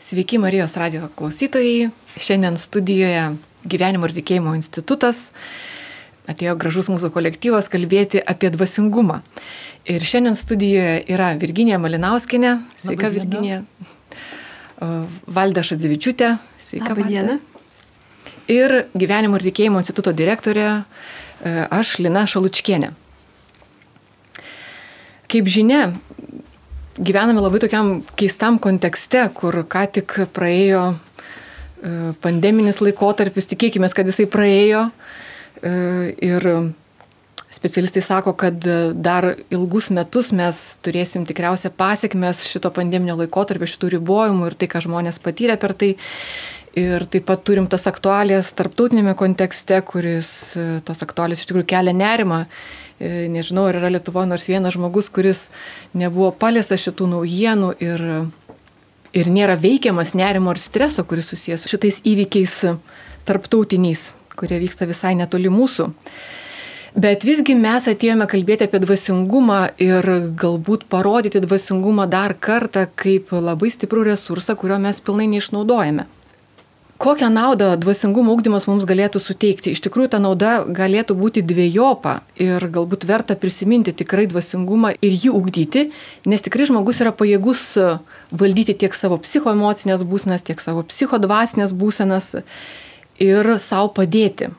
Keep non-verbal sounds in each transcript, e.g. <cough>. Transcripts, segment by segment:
Sveiki Marijos radio klausytojai. Šiandien studijoje Gyvenimo ir tikėjimo institutas. Atėjo gražus mūsų kolektyvas kalbėti apie dvasingumą. Ir šiandien studijoje yra Virginija Malinauskinė. Sveika, Virginija. Valda Šadzevičiūtė. Sveika, Labą dieną. Ir Gyvenimo ir tikėjimo instituto direktorė e, aš Lina Šalučkienė. Kaip žinia, gyvename labai tokiam keistam kontekste, kur ką tik praėjo e, pandeminis laikotarpis, tikėkime, kad jisai praėjo. E, ir specialistai sako, kad dar ilgus metus mes turėsim tikriausia pasiekmes šito pandeminio laikotarpio, šitų ribojimų ir tai, ką žmonės patyrė per tai. Ir taip pat turim tas aktualijas tarptautinėme kontekste, kuris e, tos aktualijas iš tikrųjų kelia nerimą nežinau, ar yra Lietuvoje nors vienas žmogus, kuris nebuvo paliestas šitų naujienų ir, ir nėra veikiamas nerimo ir streso, kuris susijęs su šitais įvykiais tarptautiniais, kurie vyksta visai netoli mūsų. Bet visgi mes atėjome kalbėti apie dvasingumą ir galbūt parodyti dvasingumą dar kartą kaip labai stiprų resursą, kurio mes pilnai neišnaudojame. Kokią naudą dvasingumo ūkdymas mums galėtų suteikti? Iš tikrųjų, ta nauda galėtų būti dviejopa ir galbūt verta prisiminti tikrai dvasingumą ir jį ūkdyti, nes tikrai žmogus yra pajėgus valdyti tiek savo psichoemocinės būsenas, tiek savo psichodvasinės būsenas ir savo padėti.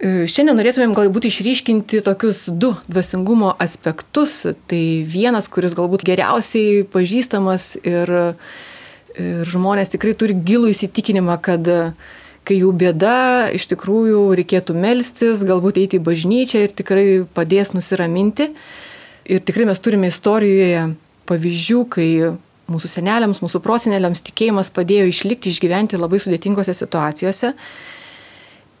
E, šiandien norėtumėm galbūt išryškinti tokius du dvasingumo aspektus. Tai vienas, kuris galbūt geriausiai pažįstamas ir Ir žmonės tikrai turi gilų įsitikinimą, kad e, kai jų bėda, iš tikrųjų reikėtų melstis, galbūt eiti į bažnyčią ir tikrai padės nusiraminti. Ir tikrai mes turime istorijoje pavyzdžių, kai mūsų seneliams, mūsų proseneliams tikėjimas padėjo išlikti, išgyventi labai sudėtingose situacijose.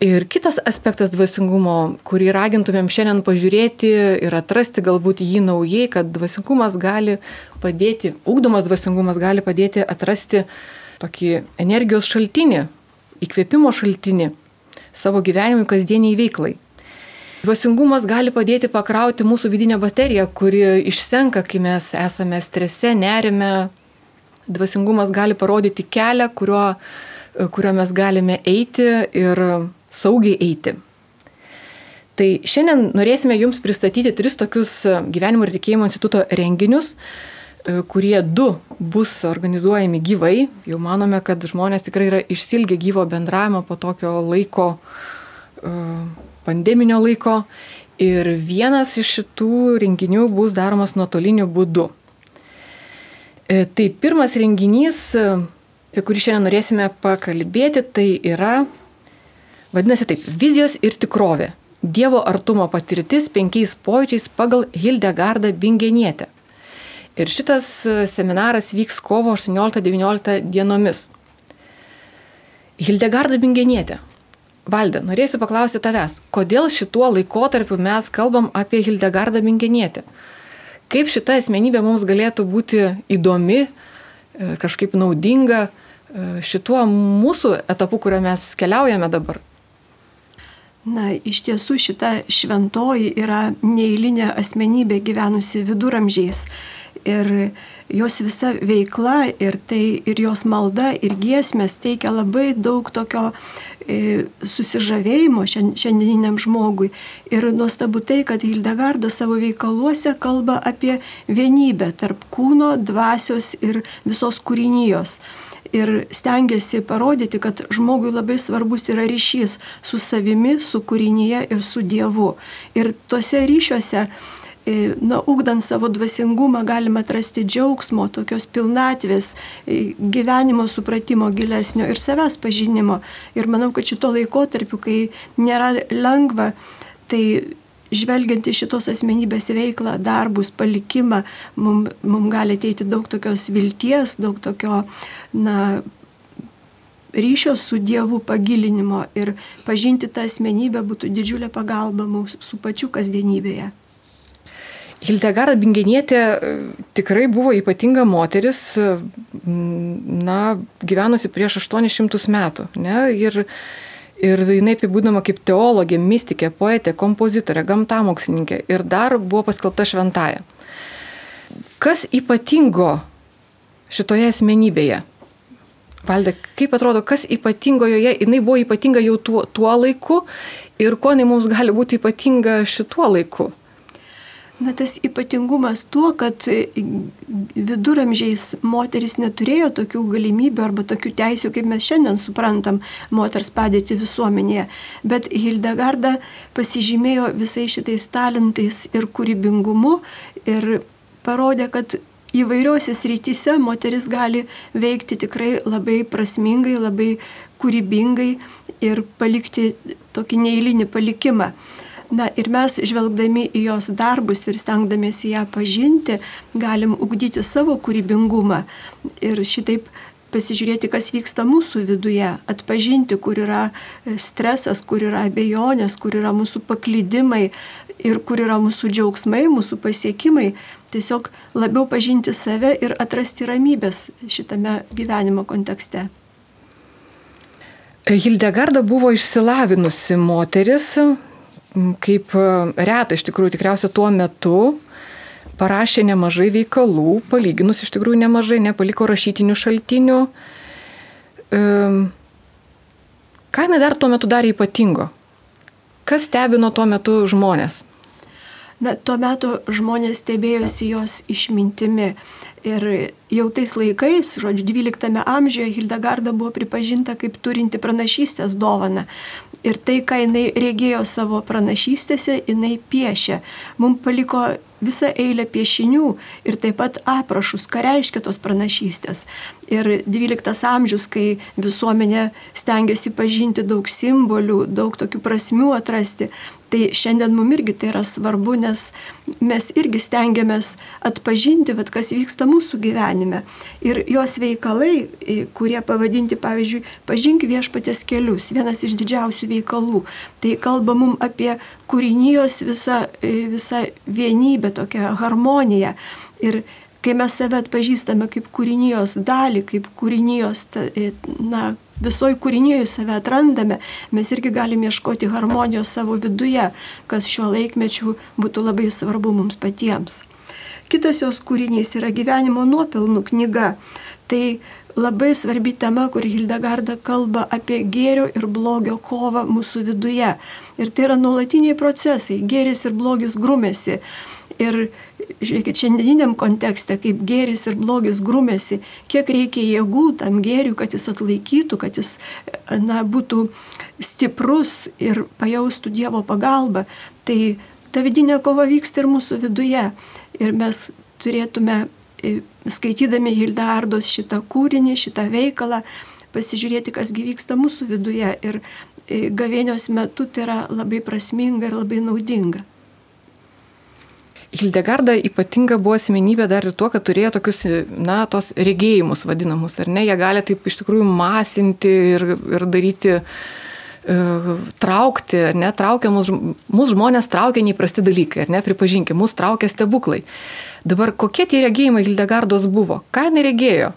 Ir kitas aspektas dvasingumo, kurį ragintumėm šiandien pažiūrėti ir atrasti galbūt jį naujai, kad dvasingumas gali padėti, ugdomas dvasingumas gali padėti atrasti tokį energijos šaltinį, įkvėpimo šaltinį savo gyvenimui kasdieniai veiklai. Dvasingumas gali padėti pakrauti mūsų vidinę bateriją, kuri išsenka, kai mes esame strese, nerime. Dvasingumas gali parodyti kelią, kuriuo, kuriuo mes galime eiti ir saugiai eiti. Tai šiandien norėsime Jums pristatyti tris tokius e, gyvenimo ir tikėjimo instituto renginius, e, kurie du bus organizuojami gyvai. Jau manome, kad žmonės tikrai yra išsilgę gyvo bendravimo po tokio laiko, e, pandeminio laiko. Ir vienas iš šitų renginių bus daromas nuotoliniu būdu. Tai pirmas renginys, apie kurį šiandien norėsime pakalbėti, tai yra Vadinasi taip, vizijos ir tikrovė. Dievo artumo patirtis penkiais pojūčiais pagal Hildegardą Bingenietę. Ir šitas e, seminaras vyks kovo 18-19 dienomis. Hildegarda Bingenietė. Valda, norėsiu paklausti tavęs, kodėl šituo laikotarpiu mes kalbam apie Hildegardą Bingenietę? Kaip šita asmenybė mums galėtų būti įdomi, e, kažkaip naudinga e, šituo mūsų etapu, kurio mes keliaujame dabar? Na, iš tiesų šita šventoji yra neįlinė asmenybė gyvenusi viduramžiais. Ir jos visa veikla ir, tai, ir jos malda ir giesmės teikia labai daug tokio e, susižavėjimo šiandieniniam žmogui. Ir nuostabu tai, kad Hildegarda savo veikaluose kalba apie vienybę tarp kūno, dvasios ir visos kūrinijos ir stengiasi parodyti, kad žmogui labai svarbus yra ryšys su savimi, su kūrinyje ir su Dievu. Ir tuose ryšiuose e, na, ugdant savo dvasingumą galime atrasti džiaugsmo, tokios pilnatvės, e, gyvenimo supratimo gilesnio ir savęs pažinimo. Ir manau, kad šito laikotarpiu, kai nėra lengva, tai žvelgiant į šitos asmenybės veiklą, darbus, palikimą, mums mum gali ateiti daug tokios vilties, daug tokio, na, ryšio su Dievu pagilinimo ir pažinti tą asmenybę būtų didžiulė pagalba mūsų pačių kasdienybėje. Hildegarda Bingenietė e, tikrai buvo ypatinga moteris, e, na, gyvenusi prieš 800 metų. Ne? Ir Ir jinai apibūdama kaip teologė, mystikė, poetė, kompozitorė, gamtamokslininkė ir dar buvo paskelbta šventaja. Kas ypatingo šitoje asmenybėje? Valdė, kaip atrodo, kas ypatingo joje, jinai buvo ypatinga jau tuo, tuo laiku ir kuo jinai mums gali būti ypatinga šituo laiku? Na, tas ypatingumas tuo, kad viduramžiais moteris neturėjo tokių galimybių arba tokių teisių, kaip mes šiandien suprantam moters padėti visuomenėje. Bet Hildegarda pasižymėjo visais šitais talentais ir kūrybingumu ir parodė, kad įvairiuose srityse moteris gali veikti tikrai labai prasmingai, labai kūrybingai ir palikti tokį neįlinį palikimą. Na ir mes žvelgdami į jos darbus ir stengdamiesi ją pažinti, galim ugdyti savo kūrybingumą ir šitaip pasižiūrėti, kas vyksta mūsų viduje, atpažinti, kur yra stresas, kur yra abejonės, kur yra mūsų paklydimai ir kur yra mūsų džiaugsmai, mūsų pasiekimai. Tiesiog labiau pažinti save ir atrasti ramybės šitame gyvenimo kontekste. Hildegarda buvo išsilavinusi moteris, kaip e, reta iš tikrųjų tikriausiai tuo metu parašė nemažai veikalų, palyginus iš tikrųjų nemažai, nepaliko rašytinių šaltinių. Ką jinai dar tuo metu darė ypatingo? Kas stebino tuo metu žmonės? Na, tuo metu žmonės stebėjosi jos išmintimi. Ir jau tais laikais, žodžiu, 12 amžiuje Hildegarda buvo pripažinta kaip turinti pranašystės dovaną. Ir tai, ką jinai regėjo savo pranašystėse, jinai piešė. Mums paliko visą eilę piešinių ir taip pat aprašus, ką reiškia tos pranašystės. Ir 12 amžius, kai visuomenė stengiasi pažinti daug simbolių, daug tokių prasmių atrasti, tai šiandien mums irgi tai yra svarbu, nes mes irgi stengiamės atpažinti, vat, kas vyksta mūsų gyvenime. Ir jos veikalai, kurie pavadinti, pavyzdžiui, pažink viešpatės kelius, vienas iš didžiausių veikalų, tai kalba mums apie kūrinijos visą, visą vienybę, tokią harmoniją. Ir kai mes save atpažįstame kaip kūrinijos dalį, kaip kūrinijos, na, visoji kūrinėje save atrandame, mes irgi galime ieškoti harmonijos savo viduje, kas šiuo laikmečiu būtų labai svarbu mums patiems. Kitas jos kūrinys yra gyvenimo nuopelnų knyga. Tai labai svarbi tema, kur Hildegarda kalba apie gėrio ir blogio kovą mūsų viduje. Ir tai yra nuolatiniai procesai. Gėris ir blogis grumėsi. Ir žiūrėkit, šiandieniniam kontekste, kaip gėris ir blogis grumėsi, kiek reikia jėgų tam gėriui, kad jis atlaikytų, kad jis na, būtų stiprus ir pajaustų Dievo pagalbą. Tai ta vidinė kova vyksta ir mūsų viduje. Ir mes turėtume, e, skaitydami Hildardos šitą kūrinį, šitą veikalą, pasižiūrėti, kas gyvyksta mūsų viduje. Ir e, gavėnios metu tai yra labai prasminga ir labai naudinga. Hildegarda ypatinga buvo asmenybė dar ir tuo, kad turėjo tokius, na, tos regėjimus vadinamus, ar ne? Jie gali taip iš tikrųjų masinti ir, ir daryti, uh, traukti, ar ne? Traukia mūsų, mūsų žmonės traukia neįprasti dalykai, ar ne? Pripažinkime, mūsų traukia stebuklai. Dabar kokie tie regėjimai Hildegardos buvo? Ką jinai regėjo?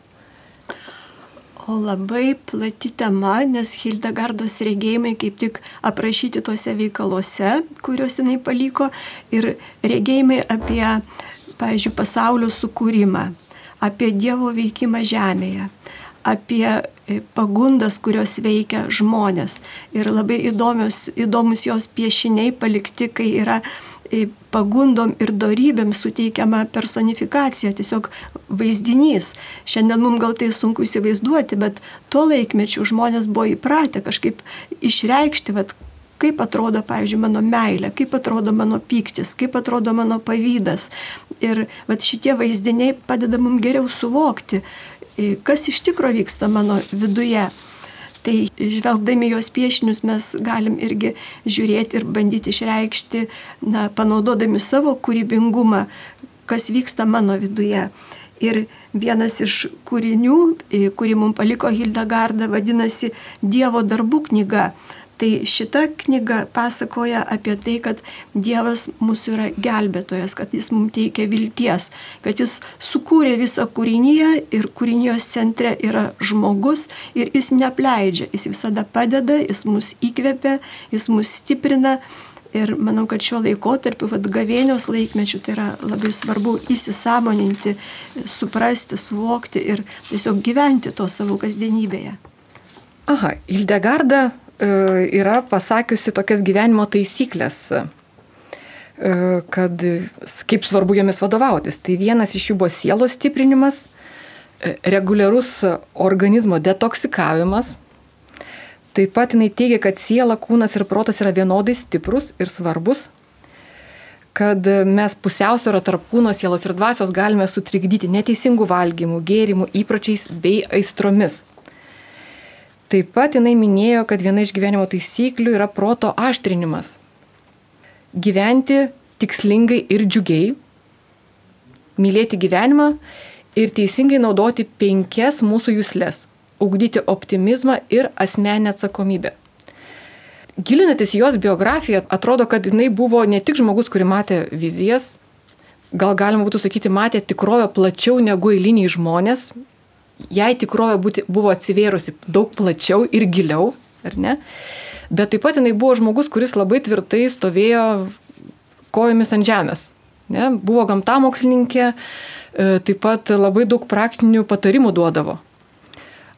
O labai plati tema, nes Hildegardos regėjimai kaip tik aprašyti tuose veikaluose, kuriuos jinai paliko, ir regėjimai apie, pavyzdžiui, pasaulio sukūrimą, apie Dievo veikimą žemėje, apie e, pagundas, kurios veikia žmonės. Ir labai įdomios, įdomus jos piešiniai palikti, kai yra pagundom ir darybėm suteikiama personifikacija, tiesiog vaizdinys. Šiandien mums gal tai sunku įsivaizduoti, bet tuo laikmečiu žmonės buvo įpratę kažkaip išreikšti, vat, kaip atrodo, pavyzdžiui, mano meilė, kaip atrodo mano pyktis, kaip atrodo mano pavydas. Ir vat, šitie vaizdiniai padeda mums geriau suvokti, kas iš tikrųjų vyksta mano viduje. Tai žvelgdami jos piešinius mes galim irgi žiūrėti ir bandyti išreikšti, na, panaudodami savo kūrybingumą, kas vyksta mano viduje. Ir vienas iš kūrinių, kurį mums paliko Hildegarda, vadinasi Dievo darbų knyga. Tai šita knyga pasakoja apie tai, kad Dievas mūsų yra gelbėtojas, kad jis mums teikia vilties, kad jis sukūrė visą kūrinyje ir kūrinijos centre yra žmogus ir jis nepleidžia, jis visada padeda, jis mus įkvepia, jis mus stiprina Ir manau, kad šiuo laikotarpiu, vad gavėnios laikmečiu, tai yra labai svarbu įsisamoninti, suprasti, suvokti ir tiesiog gyventi to savo kasdienybėje. Aha, Hildegarda e, yra pasakiusi tokias gyvenimo taisyklės, e, kad kaip svarbu jomis vadovautis. Tai vienas iš jų buvo sielos stiprinimas, e, reguliarus organizmo detoksikavimas, Taip pat jinai teigia, kad siela, kūnas ir protas yra vienodai stiprus ir svarbus, kad mes pusiausvyrą tarp kūno, sielos ir dvasios galime sutrikdyti neteisingų valgymų, gėrimų, įpročiais bei aistromis. Taip pat jinai minėjo, kad viena iš gyvenimo taisyklių yra proto aštrinimas. Gyventi tikslingai ir džiugiai, mylėti gyvenimą ir teisingai naudoti penkias mūsų jūslės ugdyti optimizmą ir asmenę atsakomybę. Gilinantis jos biografiją, atrodo, kad jinai buvo ne tik žmogus, kuri matė vizijas, gal galima būtų sakyti, matė tikrovę plačiau negu eiliniai žmonės. Jai tikrovė būti, buvo atsivėrusi daug plačiau ir giliau, ar ne? Bet taip pat jinai buvo žmogus, kuris labai tvirtai stovėjo kojomis ant žemės. Ne? Buvo gamtamokslininkė, e, taip pat labai daug praktinių patarimų duodavo.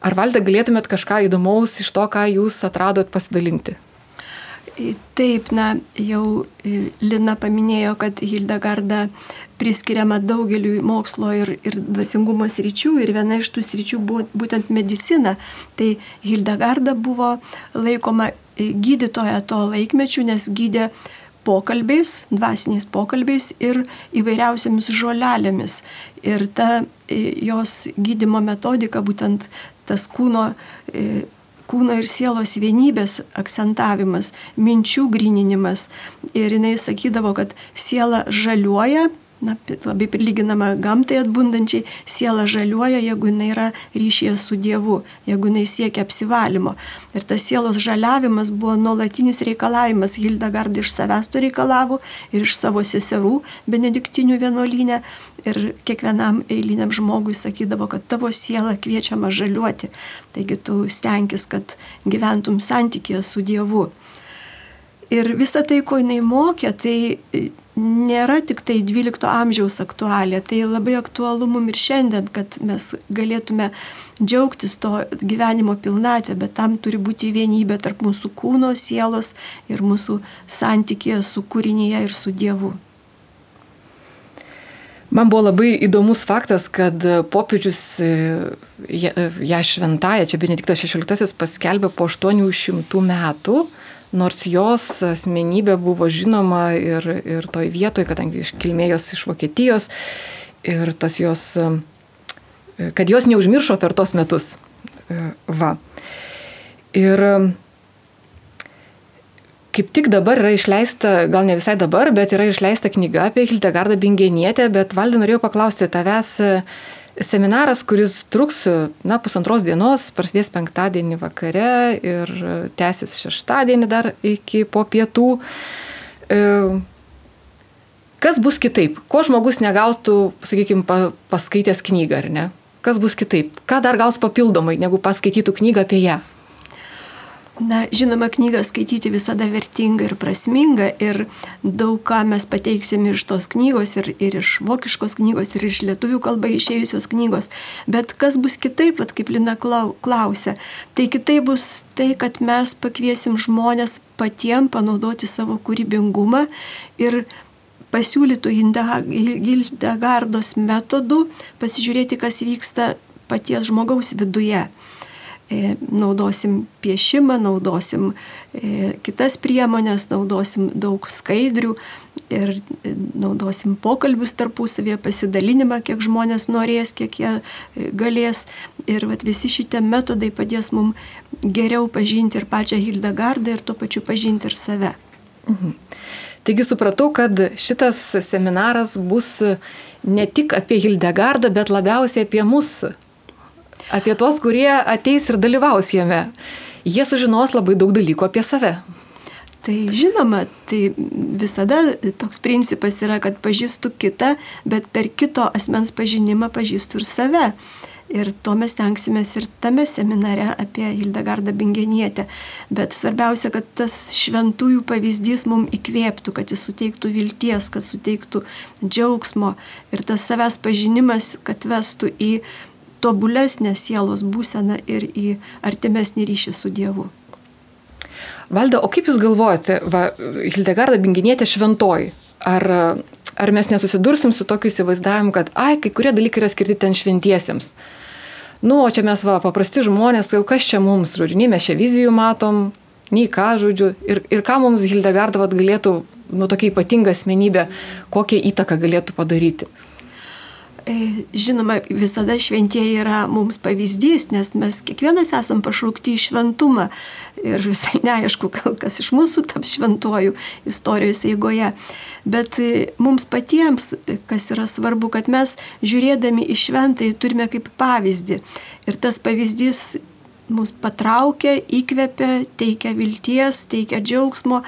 Ar valdė galėtumėt kažką įdomaus iš to, ką jūs atradot pasidalinti? Taip, na, jau Lina paminėjo, kad Hildegarda priskiriama daugeliu mokslo ir, ir dvasingumo sričių ir viena iš tų sričių buvo būtent medicina. Tai Hildegarda buvo laikoma gydytoja to laikmečių, nes gydė pokalbiais, dvasiniais pokalbiais ir įvairiausiamis žolelėmis. Ir ta jos gydimo metodika būtent tas kūno, kūno ir sielos vienybės akcentavimas, minčių grininimas. Ir jinai sakydavo, kad siela žaliuoja, na, labai prilyginama gamtai atbundančiai, siela žaliuoja, jeigu jinai yra ryšyje su Dievu, jeigu jinai siekia apsivalymo. Ir tas sielos žaliavimas buvo nuolatinis reikalavimas. Hildegard iš savęs to reikalavo ir iš savo seserų benediktinių vienuolynę. Ir kiekvienam eiliniam žmogui sakydavo, kad tavo siela kviečiama žaliuoti. Taigi tu stenkis, kad gyventum santykėje su Dievu. Ir visa tai, ko jinai mokė, tai nėra tik tai 12 amžiaus aktualija, tai labai aktualu mums ir šiandien, kad mes galėtume džiaugtis to gyvenimo pilnatvę, bet tam turi būti vienybė tarp mūsų kūno, sielos ir mūsų santykėje su kūrinyje ir su Dievu. Man buvo labai įdomus faktas, kad popiežius e, ją šventąją, čia Benediktas XVI paskelbė po 800 metų nors jos asmenybė buvo žinoma ir, ir toj vietoje, kadangi iš kilmėjos iš Vokietijos ir tas jos, kad jos neužmiršo per tos metus. Va. Ir kaip tik dabar yra išleista, gal ne visai dabar, bet yra išleista knyga apie Hildegardą Bingenietę, bet valdė norėjau paklausti tavęs, seminaras, kuris truks na, pusantros dienos, prasidės penktadienį vakare ir tęsis šeštadienį dar iki po pietų. E, kas bus kitaip? Ko žmogus negautų, sakykime, paskaitęs knygą, ar ne? Kas bus kitaip? Ką dar gaus papildomai, negu paskaitytų knygą apie ją? Na, žinoma, knygą skaityti visada vertinga ir prasminga ir daug ką mes pateiksim iš tos knygos ir, ir iš vokiškos knygos ir iš lietuvių kalba išėjusios knygos. Bet kas bus kitaip, at, kaip Lina klausia, tai kitaip bus tai, kad mes pakviesim žmonės patiem panaudoti savo kūrybingumą ir pasiūlytų Hildegardos metodų pasižiūrėti, kas vyksta paties žmogaus viduje. E, naudosim piešimą, naudosim e, kitas priemonės, naudosim daug skaidrių ir e, naudosim pokalbius tarpusavėje, pasidalinimą, kiek žmonės norės, kiek jie galės. Ir vat, visi šitie metodai padės mums geriau pažinti ir pačią Hildegardą ir tuo pačiu pažinti ir save. Mhm. Taigi supratau, kad šitas seminaras bus ne tik apie Hildegardą, bet labiausiai apie mūsų apie tuos, kurie ateis ir dalyvaus jame. Jie sužinos labai daug dalykų apie save. Tai žinoma, tai visada toks principas yra, kad pažįstu kitą, bet per kito asmens pažinimą pažįstu ir save. Ir to mes tenksimės ir tame seminare apie Hildegardą Bingenietę. Bet svarbiausia, kad tas šventųjų pavyzdys mums įkvėptų, kad jis suteiktų vilties, kad suteiktų džiaugsmo ir tas savęs pažinimas, kad vestų į tobulesnę sielos būseną ir į artimesnį ryšį su Dievu. Valda, o kaip Jūs galvojate, va, Hildegarda Bingenietė šventoji, ar, ar mes nesusidursim su tokiu įsivaizdavimu, kad, ai, kai kurie dalykai yra skirti ten šventiesiems? Nu, o čia mes, va, paprasti žmonės, jau kas čia mums, žodžiu, nei mes čia vizijų matom, nei ką, žodžiu, ir, ir ką mums Hildegarda vat, galėtų, nu, tokia ypatinga asmenybė, kokią įtaką galėtų padaryti. E, žinoma, visada šventieji yra mums pavyzdys, nes mes kiekvienas esam pašaukti į šventumą ir visai neaišku, kas iš mūsų taps šventuoju istorijos eigoje. Bet e, mums patiems, kas yra svarbu, kad mes žiūrėdami į šventąjį turime kaip pavyzdį. Ir tas pavyzdys mus patraukia, įkvepia, teikia vilties, teikia džiaugsmo.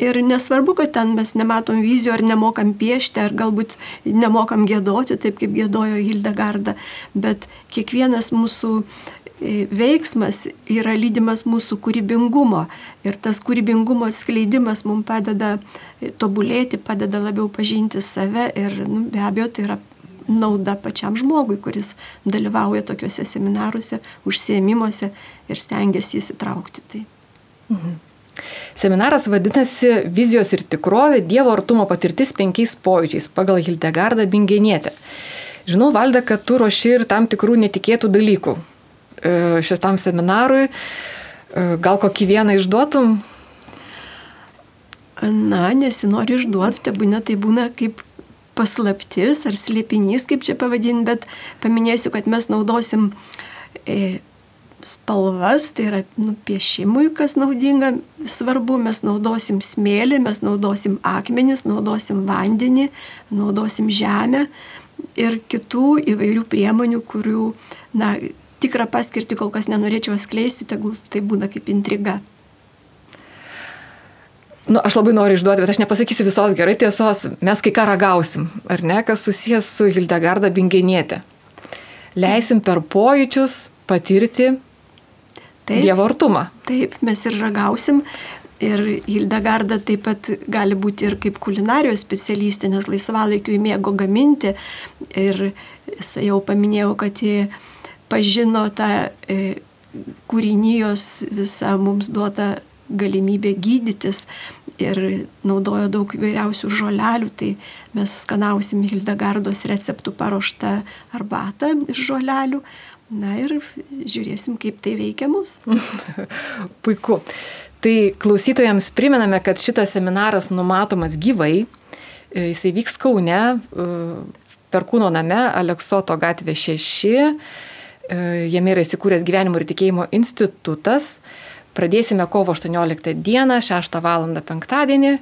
Ir nesvarbu, kad ten mes nematom vizijų, ar nemokam piešti, ar galbūt nemokam gėdoti, taip kaip gėdojo Hildegarda, bet kiekvienas mūsų e, veiksmas yra lydimas mūsų kūrybingumo ir tas kūrybingumo skleidimas mums padeda e, tobulėti, padeda labiau pažinti save ir nu, be abejo tai yra nauda pačiam žmogui, kuris dalyvauja tokiuose seminaruose, užsiemimuose ir stengiasi įsitraukti. Tai. Mhm. Seminaras vadinasi Vizijos ir tikrovė - Dievo artumo patirtis penkiais pojūčiais pagal Hildegardą Bingenietę. Žinau, Valda, kad tu ruoši ir tam tikrų netikėtų dalykų e, šitam seminarui. E, gal kokį vieną išduotum? Na, nesinori išduoti, te būna tai būna kaip paslaptis ar slėpinys, kaip čia pavadinti, bet paminėsiu, kad mes naudosim e, spalvas, tai yra nu, piešimui, kas naudinga, svarbu, mes naudosim smėlį, mes naudosim akmenis, naudosim vandenį, naudosim žemę ir kitų įvairių priemonių, kurių, na, tikrą paskirtį kol kas nenorėčiau atskleisti, tegul tai būna kaip intriga. Nu, aš labai noriu išduoti, bet aš nepasakysiu visos gerai tiesos. Mes kai ką ragausim, ar ne, kas susijęs su Hildegarda Bingenietė. Leisim per pojūčius patirti taip, Dievo artumą. Taip, mes ir ragausim. Ir Hildegarda taip pat gali būti ir kaip kulinarijos specialistė, nes laisvalaikiu įmėgo gaminti. Ir jau paminėjau, kad ji pažino tą e, kūrinijos visą mums duotą galimybė gydytis ir naudojo daug įvairiausių žolelių, tai mes skanausim Hildegardos receptų paruoštą arbatą iš žolelių. Na ir žiūrėsim, kaip tai veikia mus. <laughs> Puiku. Tai klausytojams priminame, kad šitas seminaras numatomas gyvai. Jisai vyks Kaune, Perkūno name, Aleksoto gatvė 6. Jame yra įsikūręs gyvenimo ir tikėjimo institutas. Pradėsime kovo 18 dieną, 6 val. penktadienį e,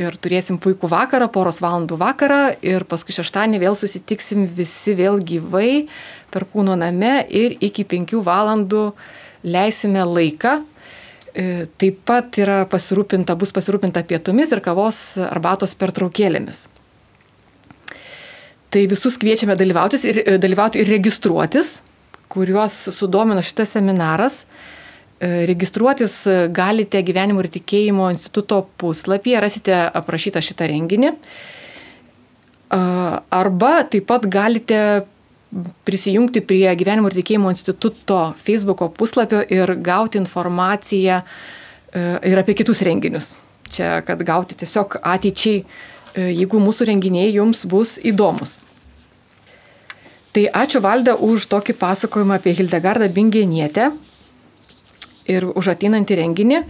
ir turėsim puikų vakarą, poros valandų vakarą ir paskui šeštadienį vėl susitiksim visi vėl gyvai per kūno name ir iki 5 valandų leisime laiką. E, taip pat yra pasirūpinta, bus pasirūpinta pietumis ir kavos arbatos pertraukėlėmis. Tai visus kviečiame dalyvauti ir, e, dalyvauti ir registruotis, kuriuos sudomino šitas seminaras. E, registruotis galite gyvenimo ir tikėjimo instituto puslapyje, rasite aprašytą šitą renginį. E, arba taip pat galite prisijungti prie gyvenimo ir tikėjimo instituto Facebook puslapio ir gauti informaciją e, ir apie kitus renginius. Čia, kad gauti tiesiog ateičiai, jeigu mūsų renginiai jums bus įdomus. Tai ačiū Valda už tokį pasakojimą apie Hildegardą Bingenietę ir už ateinantį renginį.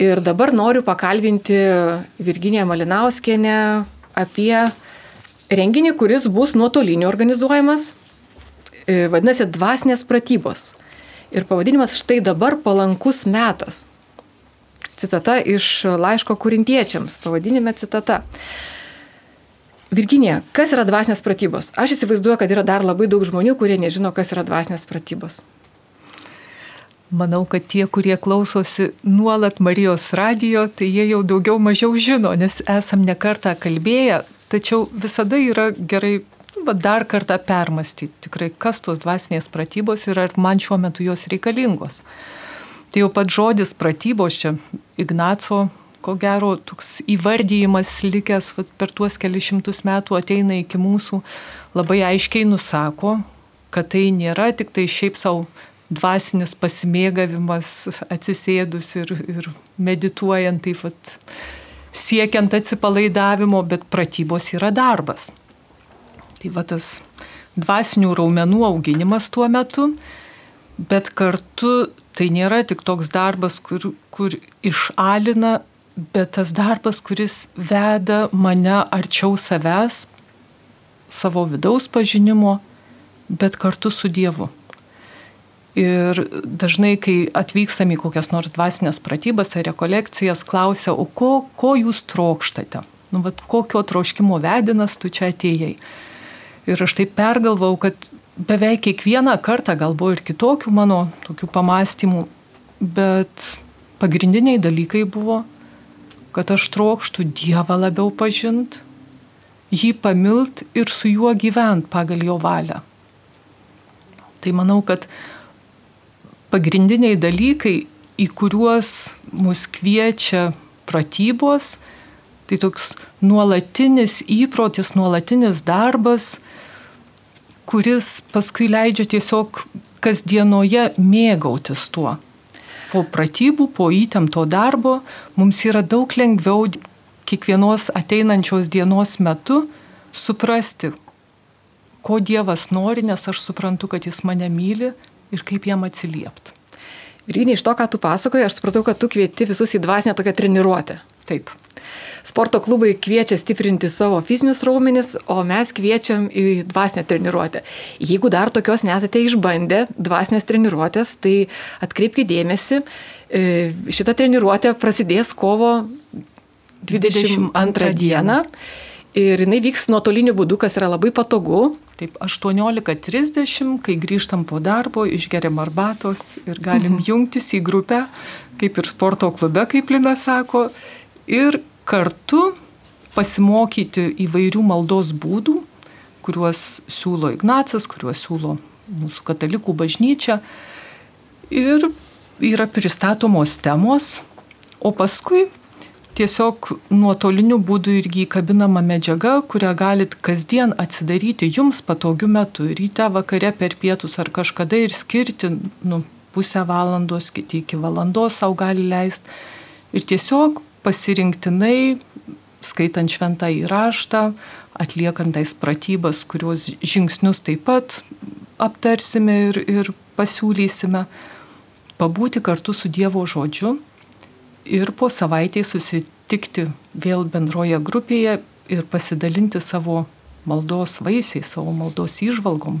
Ir dabar noriu pakalbinti Virginiją Malinauskienę apie renginį, kuris bus nuotoliniu organizuojamas. E, vadinasi, dvasinės pratybos. Ir pavadinimas štai dabar palankus metas. Citata iš laiško kurintiečiams. Pavadinime citata. Virginija, kas yra dvasinės pratybos? Aš įsivaizduoju, kad yra dar labai daug žmonių, kurie nežino, kas yra dvasinės pratybos. Manau, kad tie, kurie klausosi nuolat Marijos radijo, tai jie jau daugiau mažiau žino, nes esam nekartą kalbėję, tačiau visada yra gerai va, dar kartą permastyti tikrai, kas tos dvasinės pratybos ir ar man šiuo metu jos reikalingos. Tai jau pat žodis pratybos čia Ignaco, ko gero, toks įvardyjimas likęs va, per tuos kelišimtus metų ateina iki mūsų, labai aiškiai nusako, kad tai nėra tik tai šiaip savo dvasinis pasimėgavimas atsisėdus ir, ir medituojant, taip pat siekiant atsipalaidavimo, bet pratybos yra darbas. Tai va tas dvasinių raumenų auginimas tuo metu, bet kartu tai nėra tik toks darbas, kur, kur išalina, bet tas darbas, kuris veda mane arčiau savęs, savo vidaus pažinimo, bet kartu su Dievu. Ir dažnai, kai atvykstam į kokias nors dvasinės pratybas ar rekolekcijas, klausia, o ko, ko jūs trokštate? Nu, vat, kokio troškimo vedinas tu čia atėjai? Ir aš taip pergalvau, kad beveik kiekvieną kartą gal buvo ir kitokių mano tokių pamastymų, bet pagrindiniai dalykai buvo, kad aš trokštų Dievą labiau pažint, jį pamilt ir su juo gyvent pagal jo valią. Tai manau, kad pagrindiniai dalykai, į kuriuos mus kviečia pratybos, tai toks nuolatinis įprotis, nuolatinis darbas, kuris paskui leidžia tiesiog kasdienoje mėgautis tuo. Po pratybų, po įtempto darbo mums yra daug lengviau kiekvienos ateinančios dienos metu suprasti, ko Dievas nori, nes aš suprantu, kad Jis mane myli ir kaip jam atsiliepti. Rynė, iš to, ką tu pasakoji, aš supratau, kad tu kvieti visus į dvasinę tokią treniruotę. Taip. Sporto klubai kviečia stiprinti savo fizinius raumenis, o mes kviečiam į dvasinę treniruotę. Jeigu dar tokios nesate išbandę dvasinės treniruotės, tai atkreipkite dėmesį, e, šita treniruotė prasidės kovo 22 dieną. Ir jinai vyks nuotoliniu būdu, kas yra labai patogu. Taip, 18.30, kai grįžtam po darbo, išgeriam arbatos ir galim mhm. jungtis į grupę, kaip ir sporto klube, kaip Lina sako, ir kartu pasimokyti įvairių maldos būdų, kuriuos siūlo Ignacas, kuriuos siūlo mūsų katalikų bažnyčia. Ir yra pristatomos temos, o paskui tiesiog nuotoliniu būdu irgi įkabinama medžiaga, kurią galit kasdien atsidaryti jums patogiu metu, ryte, vakare, per pietus ar kažkada ir skirti nu, pusę valandos, kiti iki valandos savo gali leisti. Ir tiesiog pasirinktinai, skaitant šventą įraštą, atliekant tais pratybas, kuriuos žingsnius taip pat aptarsime ir, ir pasiūlysime, pabūti kartu su Dievo žodžiu ir po savaitės susitikti vėl bendroje grupėje ir pasidalinti savo maldos vaisiais, savo maldos išvalgom.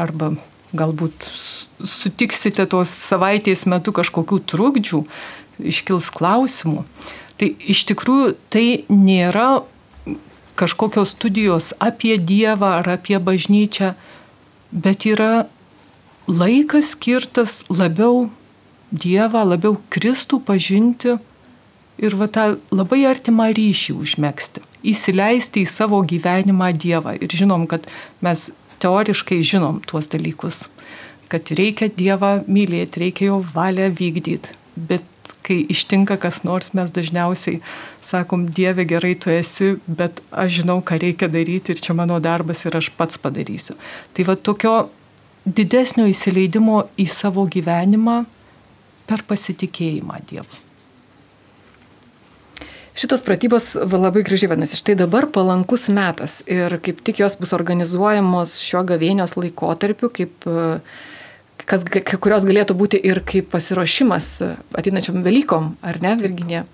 Arba galbūt sutiksite tos savaitės metu kažkokių trukdžių, iškils klausimų. Tai iš tikrųjų tai nėra kažkokios studijos apie Dievą ar apie bažnyčią, bet yra laikas skirtas labiau Dievą, labiau Kristų pažinti ir va tą labai artimą ryšį užmėgsti, įsileisti į savo gyvenimą Dievą. Ir žinom, kad mes teoriškai žinom tuos dalykus, kad reikia Dievą mylėti, reikia jo valią vykdyti, bet kai ištinka kas nors, mes dažniausiai sakom, Dieve gerai tu esi, bet aš žinau, ką reikia daryti ir čia mano darbas ir aš pats padarysiu. Tai va tokio didesnio įsileidimo į savo gyvenimą per pasitikėjimą Dievu. Šitos pratybos labai gražiai vadinasi. Štai dabar palankus metas ir kaip tik jos bus organizuojamos šio gavėnios laikotarpiu, kaip, kas, kurios galėtų būti ir kaip pasiruošimas ateinančiam Velykom, ar ne, Virginė?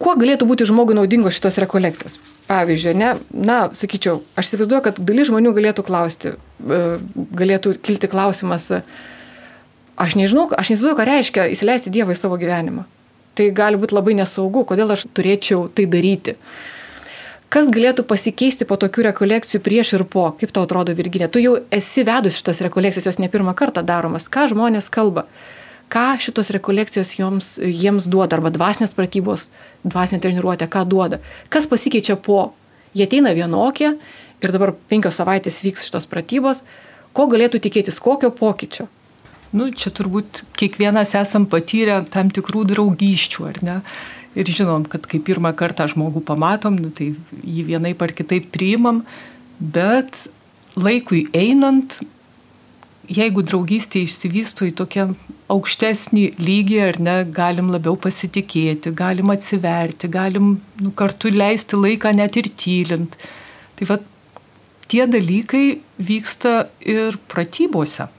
Kuo galėtų būti žmogui naudingos šitos rekolekcijos? Pavyzdžiui, ne, na, sakyčiau, aš įsivaizduoju, kad dalis žmonių galėtų klausti, galėtų kilti klausimas, Aš nežinau, aš neįsivaizduoju, ką reiškia įsileisti Dievą į savo gyvenimą. Tai gali būti labai nesaugu, kodėl aš turėčiau tai daryti. Kas galėtų pasikeisti po tokių rekolekcijų prieš ir po? Kaip tau atrodo, Virginė? Tu jau esi vedus šitas rekolekcijas, jos ne pirmą kartą daromas. Ką žmonės kalba? Ką šitos rekolekcijos joms, jiems duoda? Arba dvasinės pratybos, dvasinė treniruotė, ką duoda? Kas pasikeičia po? Jie ateina vienokie ir dabar penkios savaitės vyks šitos pratybos, ko galėtų tikėtis, kokio pokyčio? Nu, čia turbūt kiekvienas esam patyrę tam tikrų draugyščių, ar ne? Ir žinom, kad kai pirmą kartą žmogų pamatom, nu, tai jį vienaip ar kitaip priimam, bet laikui einant, jeigu draugystė išsivysto į tokią aukštesnį lygį, ar ne, galim labiau pasitikėti, galim atsiverti, galim nu, kartu leisti laiką net ir tylint. Tai va, tie dalykai vyksta ir pratybose.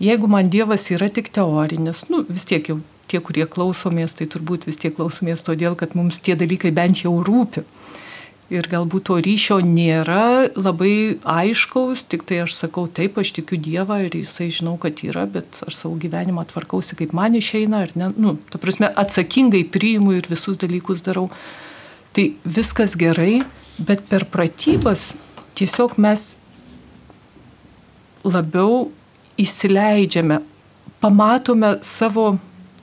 Jeigu man Dievas yra tik teorinis, nu, vis tiek jau tie, kurie klausomės, tai turbūt vis tiek klausomės todėl, kad mums tie dalykai bent jau rūpi. Ir galbūt to ryšio nėra labai aiškaus, tik tai aš sakau, taip, aš tikiu Dievą ir jisai žinau, kad yra, bet aš savo gyvenimą tvarkausi, kaip man išeina, ar ne, nu, ta prasme, atsakingai priimu ir visus dalykus darau. Tai viskas gerai, bet per pratybas tiesiog mes labiau įsileidžiame, pamatome savo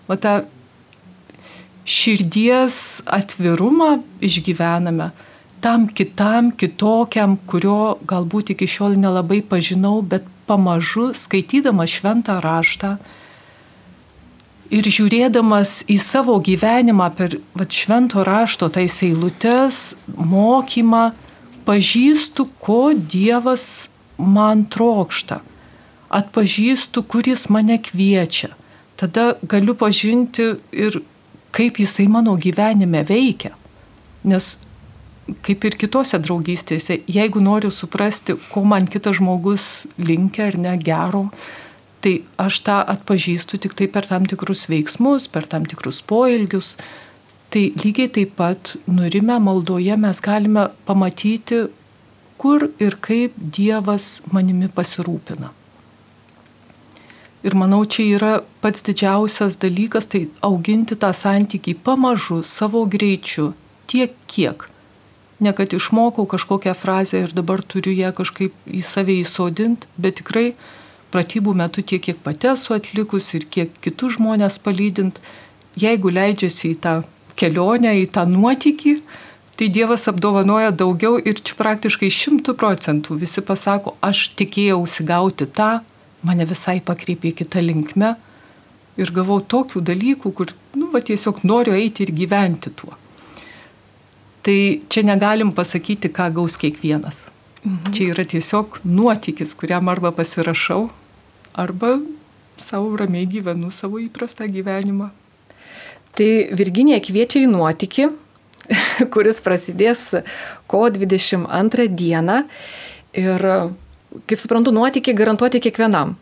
va, tą širdies atvirumą išgyvename tam kitam, kitokiam, kurio galbūt iki šiol nelabai pažinau, bet pamažu skaitydama šventą raštą ir žiūrėdamas į savo gyvenimą per vat, švento rašto tais eilutes, mokymą, pažįstu, ko Dievas man trokšta atpažįstu, kuris mane kviečia. Tada galiu pažinti ir kaip jisai mano gyvenime veikia. Nes kaip ir kitose draugystėse, jeigu noriu suprasti, ko man kitas žmogus linkia ar ne gero, tai aš tą atpažįstu tik tai per tam tikrus veiksmus, per tam tikrus poelgius. Tai lygiai taip pat nurime maldoje mes galime pamatyti, kur ir kaip Dievas manimi pasirūpina. Ir manau, čia yra pats didžiausias dalykas, tai auginti tą santykį pamažu, savo greičiu, tiek kiek. Ne kad išmokau kažkokią frazę ir dabar turiu ją kažkaip į save įsodinti, bet tikrai pratybų metu tiek, kiek pati esu atlikus ir kiek kitus žmonės palydint, jeigu leidžiasi į tą kelionę, į tą nuotykį, tai Dievas apdovanoja daugiau ir čia praktiškai šimtų procentų visi pasako, aš tikėjausi gauti tą, mane visai pakreipė kitą linkmę ir gavau tokių dalykų, kur, nu, va, tiesiog noriu eiti ir gyventi tuo. Tai čia negalim pasakyti, ką gaus kiekvienas. Mhm. Čia yra tiesiog nuotykis, kuriam arba pasirašau, arba savo ramiai gyvenu savo įprastą gyvenimą. Tai Virginija kviečia į nuotykį, <laughs> kuris prasidės kovo 22 dieną. Ir kaip suprantu, nuotykiai garantuoti kiekvienam.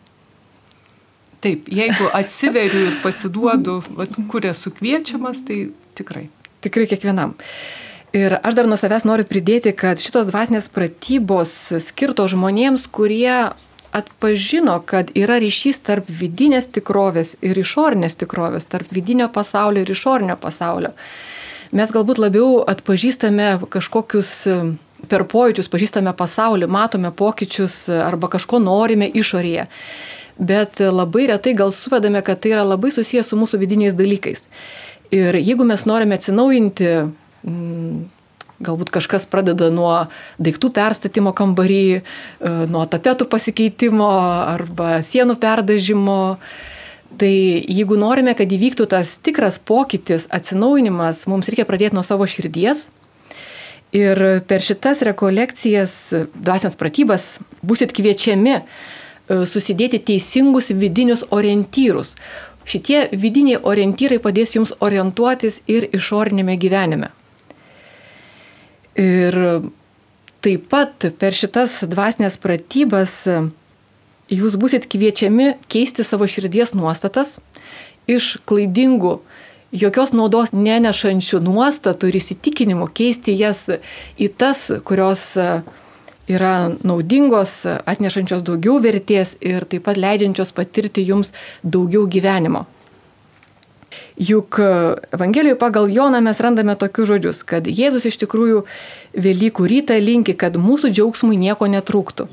Taip, jeigu atsiveriu ir pasiduodu, vat, kur esu kviečiamas, tai tikrai. Tikrai kiekvienam. Ir aš dar nuo savęs noriu pridėti, kad šitos dvasinės pratybos skirtos žmonėms, kurie atpažino, kad yra ryšys tarp vidinės tikrovės ir išorinės tikrovės, tarp vidinio pasaulio ir išorinio pasaulio. Mes galbūt labiau atpažįstame kažkokius per pojūčius pažįstame pasaulį, matome pokyčius arba kažko norime išorėje. Bet labai retai gal suvedame, kad tai yra labai susijęs su mūsų vidiniais dalykais. Ir jeigu mes norime atsinaujinti, mm, galbūt kažkas pradeda nuo daiktų perstatymo kambarį, e, nuo tapetų pasikeitimo arba sienų perdažymo, Tai jeigu norime, kad įvyktų tas tikras pokytis, atsinaujinimas, mums reikia pradėti nuo savo širdies, Ir per šitas rekolekcijas, dvasias pratybas, busit kviečiami e, susidėti teisingus vidinius orientyrus. Šitie vidiniai orientyrai padės jums orientuotis ir išorinėme gyvenime. Ir taip pat per šitas dvasinės pratybas e, jūs busit kviečiami keisti savo širdies nuostatas iš klaidingų jokios naudos nenešančių nuostatų ir įsitikinimų, keisti jas į tas, kurios e, yra naudingos, atnešančios daugiau vertės ir taip pat leidžiančios patirti jums daugiau gyvenimo. Juk e, Evangelijoje pagal Joną mes randame tokius žodžius, kad Jėzus iš tikrųjų Velykų rytą linki, kad mūsų džiaugsmui nieko netrūktų.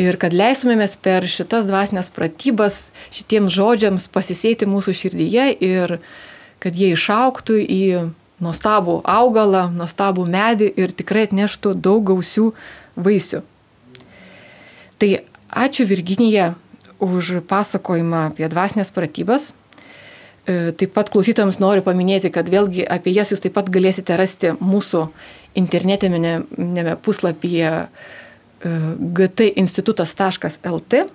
Ir kad leisumėmės per šitas dvasinės pratybas šitiems žodžiams pasisėti mūsų širdyje ir kad jie išauktų į nuostabų augalą, nuostabų medį ir tikrai atneštų daug gausių vaisių. Tai ačiū Virginija už pasakojimą apie dvasinės pratybas. E, taip pat klausytojams noriu paminėti, kad vėlgi apie jas jūs taip pat galėsite rasti mūsų internetinėme puslapyje e, gtinstitutas.lt.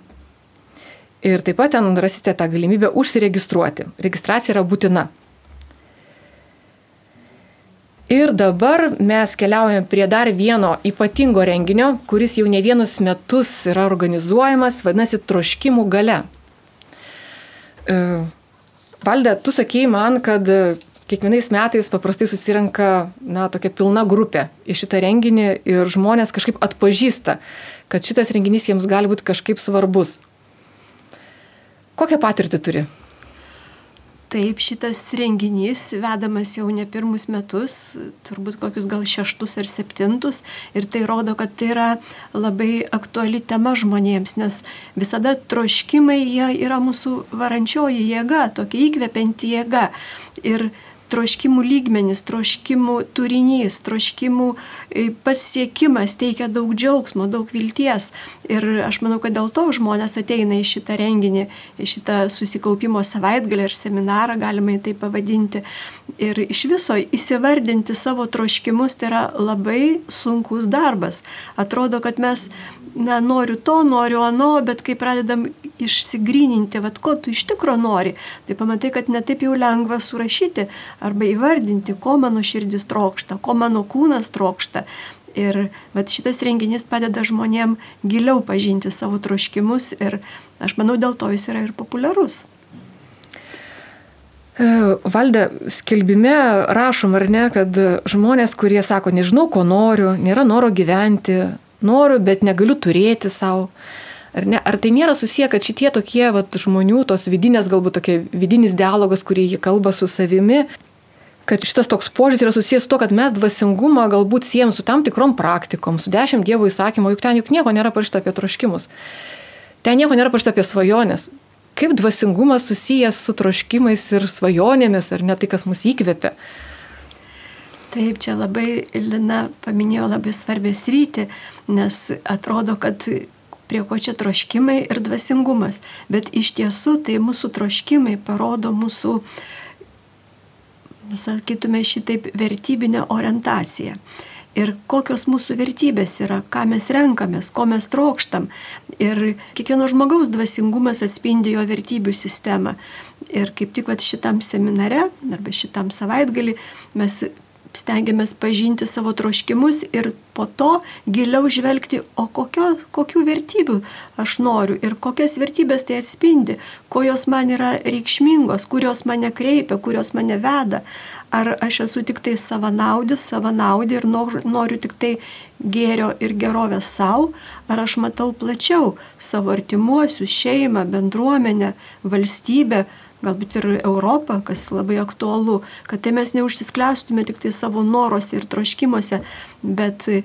Ir taip pat ten rasite tą galimybę užsiregistruoti. Registracija yra būtina. Ir dabar mes keliaujame prie dar vieno ypatingo renginio, kuris jau ne vienus metus yra organizuojamas, vadinasi, troškimų gale. E, Valdė, tu sakėjai man, kad kiekvienais metais paprastai susirenka, na, tokia pilna grupė į šitą renginį ir žmonės kažkaip atpažįsta, kad šitas renginys jiems gali būti kažkaip svarbus. Kokią patirtį turi? Taip, šitas renginys vedamas jau ne pirmus metus, turbūt kokius gal šeštus ar septintus, ir tai rodo, kad tai yra labai aktuali tema žmonėms, nes visada troškimai jie yra mūsų varančioji jėga, tokia įkvepianti jėga. Ir troškimų lygmenis, troškimų turinys, troškimų e, pasiekimas teikia daug džiaugsmo, daug vilties. Ir aš manau, kad dėl to žmonės ateina į šitą renginį, į šitą susikaupimo savaitgalį ar seminarą, galima tai pavadinti. Ir iš viso įsivardinti savo troškimus tai yra labai sunkus darbas. Atrodo, kad mes na, noriu to, noriu ano, bet kai pradedam išsigryninti, vad ko tu iš tikro nori, tai pamatai, kad netaip jau lengva surašyti arba įvardinti, ko mano širdis trokšta, ko mano kūnas trokšta. Ir bet šitas renginys padeda žmonėm giliau pažinti savo troškimus ir aš manau, dėl to jis yra ir populiarus. E, Valdė, skelbime rašom ar ne, kad žmonės, kurie sako, nežinau, ko noriu, nėra noro gyventi, noriu, bet negaliu turėti savo. Ar, ne? Ar tai nėra susiję, kad šitie tokie vat, žmonių, tos vidinės, galbūt tokie vidinis dialogas, kurį jie kalba su savimi, kad šitas toks požiūris yra susijęs su to, kad mes dvasingumą galbūt siejam su tam tikrom praktikom, su dešimt Dievo įsakymo, juk ten juk nieko nėra parašyta apie troškimus. Ten nieko nėra parašyta apie svajonės. Kaip dvasingumas susijęs su troškimais ir svajonėmis, ar ne tai, kas mus įkvepia. Taip, čia labai Lina paminėjo labai svarbę sritį, nes atrodo, kad prie ko čia troškimai ir dvasingumas. Bet iš tiesų tai mūsų troškimai parodo mūsų, sakytume, šitaip vertybinę orientaciją. Ir kokios mūsų vertybės yra, ką mes renkamės, ko mes trokštam. Ir kiekvieno žmogaus dvasingumas atspindi jo vertybių sistemą. Ir kaip tik šitam seminare arba šitam savaitgalį mes stengiamės pažinti savo troškimus ir po to giliau žvelgti, o kokio, kokių vertybių aš noriu ir kokias vertybės tai atspindi, ko jos man yra reikšmingos, kurios mane kreipia, kurios mane veda. Ar aš esu tik tai savanaudis, savanaudė ir noriu tik tai gėrio ir gerovės savo, ar aš matau plačiau savo artimuosius, šeimą, bendruomenę, valstybę, galbūt ir Europą, kas labai aktualu, kad tai mes neužsisklęstume tik tai savo noruose ir troškimuose, bet e,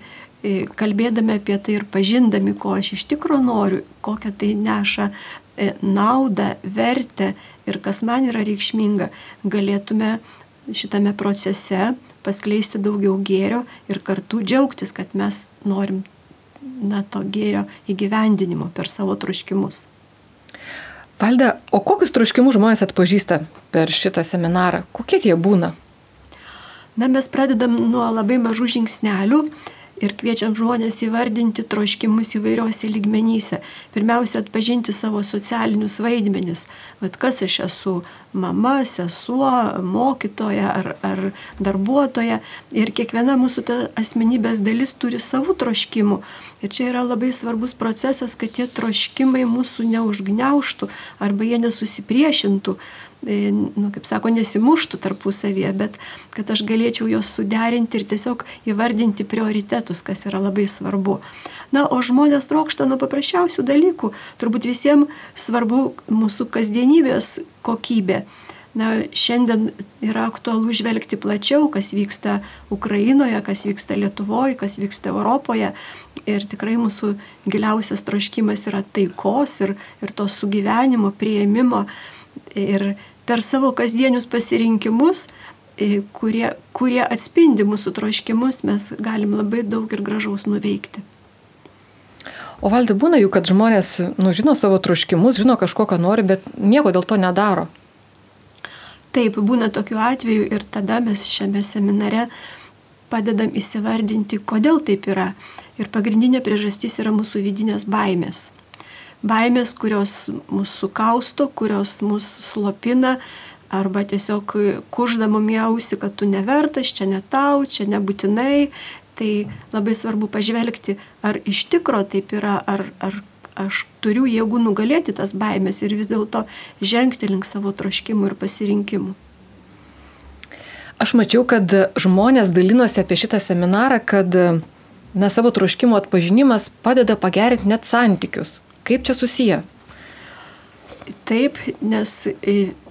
kalbėdami apie tai ir pažindami, ko aš iš tikrųjų noriu, kokią tai neša e, naudą, vertę ir kas man yra reikšminga, galėtume šitame procese paskleisti daugiau gėrio ir kartu džiaugtis, kad mes norim na, to gėrio įgyvendinimo per savo troškimus. Valda, o kokius troškimus žmonės atpažįsta per šitą seminarą? Kokie tie būna? Na, mes pradedam nuo labai mažų žingsnelių ir kviečiam žmonės įvardinti troškimus įvairiuose lygmenyse. Pirmiausia, atpažinti savo socialinius vaidmenis. Vat kas aš esu - mama, sesuo, mokytoja ar, ar darbuotoja. Ir kiekviena mūsų asmenybės dalis turi savų troškimų. Ir čia yra labai svarbus procesas, kad tie troškimai mūsų neužgneuštų arba jie nesusipriešintų. E, nu, kaip sako, nesimuštų tarpusavėje, bet kad aš galėčiau juos suderinti ir tiesiog įvardinti prioritetus, kas yra labai svarbu. Na, o žmonės trokšta nuo paprasčiausių dalykų. Turbūt visiems svarbu mūsų kasdienybės kokybė. Na, šiandien yra aktualu žvelgti plačiau, kas vyksta Ukrainoje, kas vyksta Lietuvoje, kas vyksta Europoje. Ir tikrai mūsų giliausias troškimas yra taikos ir, ir to sugyvenimo, prieimimo. Ir per savo kasdienius pasirinkimus kurie, kurie atspindi mūsų troškimus, mes galim labai daug ir gražaus nuveikti. O valdai būna jų, kad žmonės, nu, žino savo troškimus, žino kažko, ką nori, bet nieko dėl to nedaro. Taip, būna tokių atvejų ir tada mes šiame seminare padedam įsivardinti, kodėl taip yra. Ir pagrindinė priežastis yra mūsų vidinės baimės. Baimės, kurios mūsų kausto, kurios mūsų slopina, arba tiesiog kuždama miausi, kad tu nevertas, čia ne tau, čia nebūtinai, Tai labai svarbu pažvelgti, ar iš tikro taip yra, ar, ar aš turiu jėgų nugalėti tas baimės ir vis dėlto žengti link savo troškimų ir pasirinkimų. Aš mačiau, kad žmonės dalinosi apie šitą seminarą, kad na, savo troškimo atpažinimas padeda pagerinti net santykius. Kaip čia susiję? Taip, nes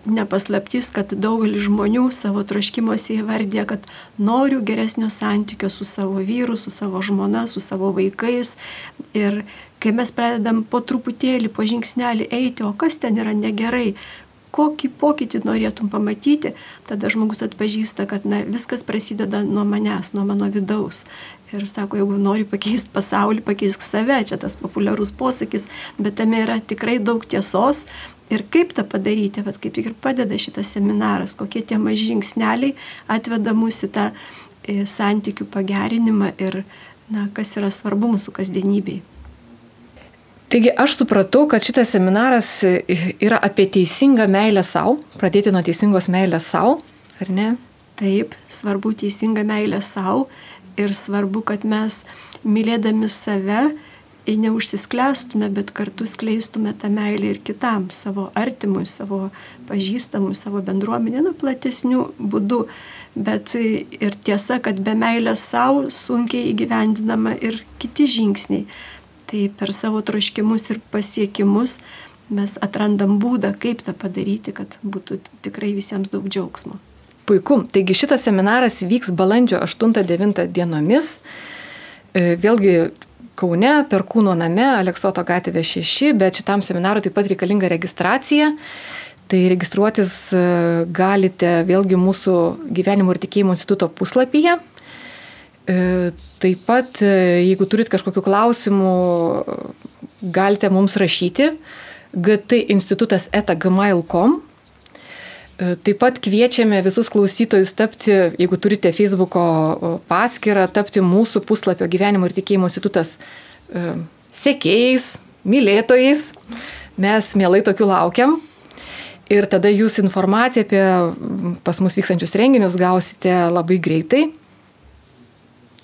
nepaslaptys, kad daugelis žmonių savo troškimuose įvardė, kad noriu geresnio santykio su savo vyru, su savo žmona, su savo vaikais. Ir kai mes pradedam po truputėlį, po žingsnelį eiti, o kas ten yra negerai, kokį pokytį norėtum pamatyti, tada žmogus atpažįsta, kad na, viskas prasideda nuo manęs, nuo mano vidaus. Ir sako, jeigu nori pakeisti pasaulį, pakeisk save, čia tas populiarus posakis, bet tame yra tikrai daug tiesos. Ir kaip tą padaryti, vad kaip ir padeda šitas seminaras, kokie tie maži žingsneliai atveda mūsų į tą e, santykių pagerinimą ir na, kas yra svarbu mūsų kasdienybei. Taigi aš supratau, kad šitas seminaras yra apie teisingą meilę savo, pradėti nuo teisingos meilės savo, ar ne? Taip, svarbu teisinga meilė savo ir svarbu, kad mes mylėdami save neužsisklęstume, bet kartu skleistume tą meilę ir kitam, savo artimui, savo pažįstamui, savo bendruomenė, nu, platesnių būdų. Bet ir tiesa, kad be meilės savo sunkiai įgyvendinama ir kiti žingsniai. Tai per savo troškimus ir pasiekimus mes atrandam būdą, kaip tą padaryti, kad būtų tikrai visiems daug džiaugsmo. Puiku. Taigi šitas seminaras vyks balandžio 8-9 dienomis. E, vėlgi Kaune, Perkūno name, Aleksoto gatvė 6, bet šitam seminarui taip pat reikalinga registracija. Tai registruotis e, galite vėlgi mūsų gyvenimo ir tikėjimo instituto puslapyje. E, taip pat, e, jeigu turit kažkokių klausimų, galite mums rašyti gtinstitutas etagmail.com. E, taip pat kviečiame visus klausytojus tapti, jeigu turite Facebook'o paskyrą, tapti mūsų puslapio gyvenimo ir tikėjimo institutas sekėjais, mylėtojais. Mes mielai tokių laukiam. Ir tada jūs informaciją apie pas mus vykstančius renginius gausite labai greitai.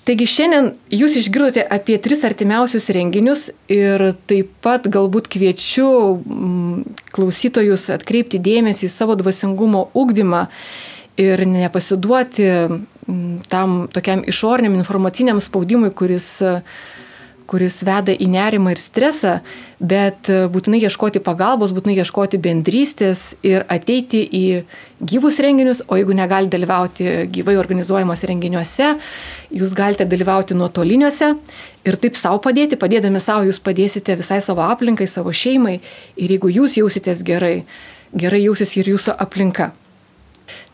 Taigi šiandien jūs išgirdote apie tris artimiausius renginius ir taip pat galbūt kviečiu mm, klausytojus atkreipti dėmesį į savo dvasingumo ugdymą ir nepasiduoti mm, tam tokiam išoriniam informaciniam spaudimui, kuris kuris veda į nerimą ir stresą, bet būtinai ieškoti pagalbos, būtinai ieškoti bendrystės ir ateiti į gyvus renginius, o jeigu negali dalyvauti gyvai organizuojamuose renginiuose, jūs galite dalyvauti nuotoliniuose ir taip savo padėti, padėdami savo jūs padėsite visai savo aplinkai, savo šeimai ir jeigu jūs jausitės gerai, gerai jausis ir jūsų aplinka.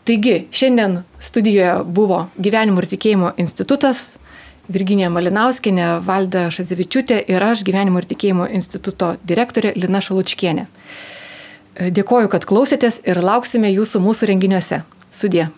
Taigi, šiandien studijoje buvo Gyvenimo ir tikėjimo institutas, Virginija Malinauskinė, Valda Šazevičiūtė ir aš Gyvenimo ir tikėjimo instituto direktorė Lina Šalučkienė. Dėkoju, kad klausėtės ir lauksime jūsų mūsų renginiuose. Sudė.